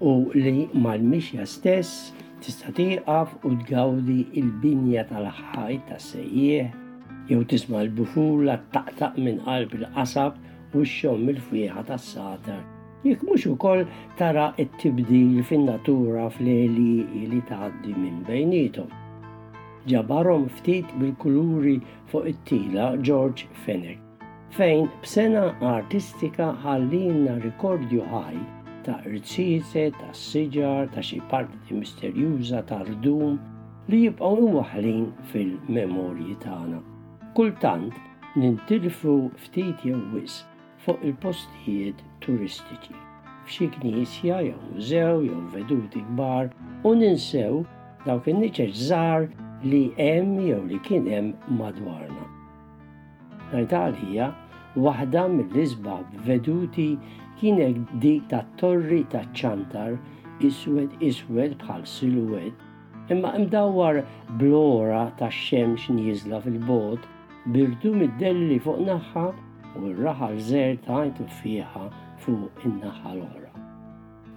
u li mal-mixja stess tista' tieqaf u tgawdi l-binja tal-ħajt tas-sejjieħ jew tisma' l-bufula ttaqtaq minn qalb il-qasab u xxomm il-fwieħa tas-satar, jekk mhux ukoll tara t-tibdil fin-natura fl-għelieqi li tgħaddi minn bejniethom. Ġabarhom ftit bil-kuluri fuq it-tila George Fenech. Fejn b'sengħa artistika ħallielna rikordju ħaj ta' irzieze, ta' siġar, ta' xi parti misterjuża ta' rdum li jibqgħu imwaħħlin fil-memorji tagħna. Kultant nintilfu ftit jew wisq fuq il-postijiet turistiċi, f'xi knisja jew mużew jew veduti kbar u ninsew dawk in-niċeċ żgħar li hemm jew li kien hemm madwarna. Verità għalija, waħda mill-isbab veduti kienet dik tat-torri taċ-ċantar iswed iswed bħal siluwet, imma imdawwar blora tax-xemx nieżla fil-bogħod birdu mid-delli fuq naħħa u r-raħal żerta jtuffieha fuq in-naħħa l-oħra.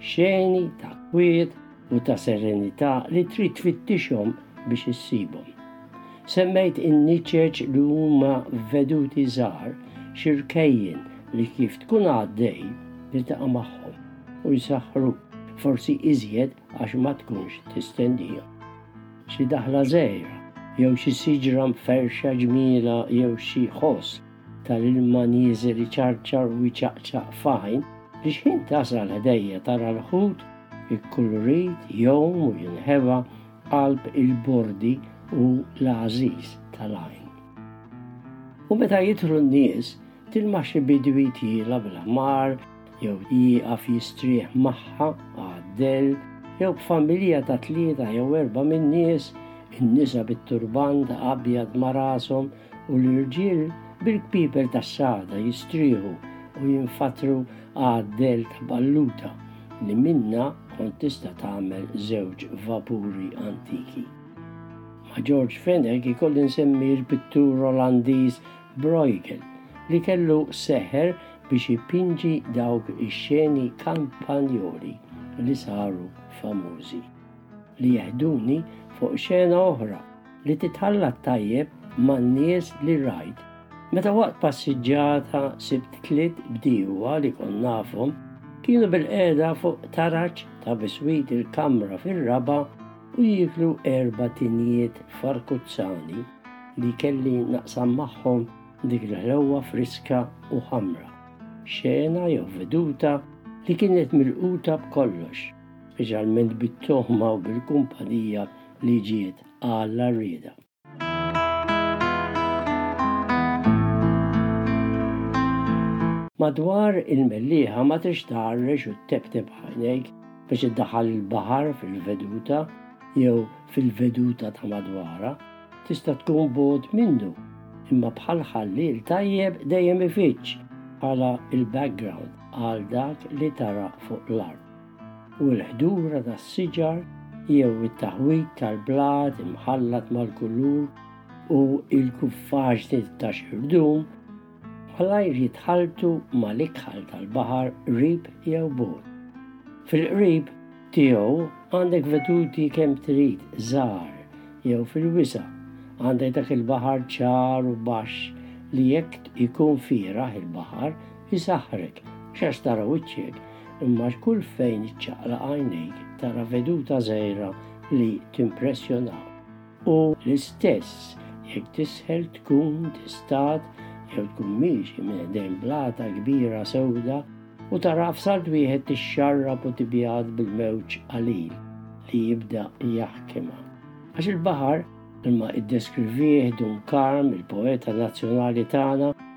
Xeni ta' kwiet u ta' serenità li trid tfittixhom biex issibhom. Semmejt in-niċeċ li huma veduti żgħar xi rkejjen li kif tkun għaddej tiltaqa' magħhom u jsaħħruk, forsi iżjed għax ma tkunx tistennihom. Xi daħla żgħira jew xi siġra mferrxa ġmielha jew xi ħoss tal-ilma nieżel iċarċar u jċaqċaq f'għajn li xħin tasra l-ħdejja tara l-ħut ikkulurit jom u jinħeba qalb il-bordi u l-għażiż tal-għajn. U meta jidħlu n-nies, tilma xi bidwi tila bl-ħmar jew jieqaf jistrieħ magħha għaddel jew b'familja ta' tlieta jew erba' min-nies, in-nisa bit-turband abjad ma' rashom U l-irġiel bil-kpieper tas-sagħda jistrieħu u jinfatru għad-dell ta' balluta li minnha kont tista' tagħmel żewġ vapuri antiki. Ma' George Fenech ikolli nsemmi l-pittur Olandiż Bruegel li kellu seħer biex ipinġi dawk ix-xeni kampanjoli li saru famużi. li jeħduni fuq xena oħra li titħallat tajjeb man-nies li rajt. Meta waqt passiġġata sibt tliet bdiewa li kont nafhom kienu bilqiegħda fuq taraġ ta' biswit il-kamra fir-raba' u jieklu erba' tinjiet farkuzzani li kelli naqsam magħhom dik il-ħlewwa friska u ħamra. Xena jew veduta li kienet milquta b'kollox. speċjalment bit-toħma u bil-kumpanija li ġiet għall-għarrieda. Madwar il-mellieħa ma trix tgħarrex u ttebteb ħajnejk biex iddaħħal il-baħar fil-veduta jew fil-veduta ta' madwara, tista' tkun bogħod minnu, imma bħal ħalliel tajjeb dejjem ifittx bħala il-background għal dak li tara fuq l-art. u l-ħdura tas-siġar jew it-taħwid tal-blat imħallat mal-kulur u l-kuffaġni ta' xi ħdum malajr jitħalltu mal-ikħal tal-baħar qrib jew bogħod. Fil-qrib tiegħu għandek veduti kemm trid żgħar jew fil-wisa' għandek dak il-baħar ċar u baxx li jekk ikun fieraħ il-baħar Isaħħrek, x'għax tara wiċċek, imma għax kull fejn iċċaqlaq għajnejk tara veduta żgħira li timpressjona. U l-istess jekk tisħel tkun tistat jew tkun miexi minn ħdejn blata kbira sewda u tara f'salt wieħed tixxarrab u tibjad bil-mewġ qalil li jibda jaħkima. Għax il-baħar, imma iddeskrivih Dun Karm, il-poeta nazzjonali tagħna,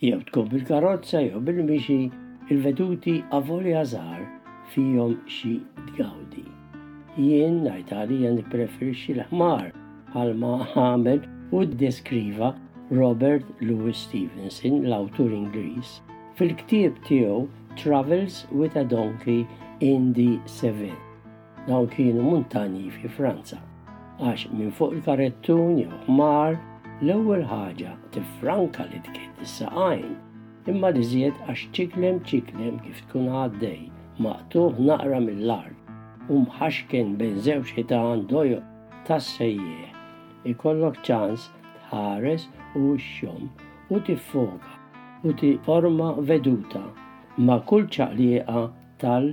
jew tkun bil-karozza jew bil-mixi, il-veduti avolja żgħar fihom xi tgawdi. Jien ngħid għalija nippreferixxi l-ħmar bħalma għamel u ddeskriva Robert Louis Stevenson, l-awtur Ingliż, fil-ktieb tiegħu Travels with a Donkey in the Cevennes. Dawn kienu muntanji fi Franza, għax minn fuq il-karettun jew ħmar l-ewwel ħaġa tifranka li tkiet is-saqajn imma li żied għax ċiklem ċiklem kif tkun għaddej, maqtuħ naqra mill-art, u mħaxken bejn żewġ ħitan dojo tas-sejjieħ. Ikollok ċans tħares u xxom u tiffoka u tiforma veduta ma' kull ċaqliqa tal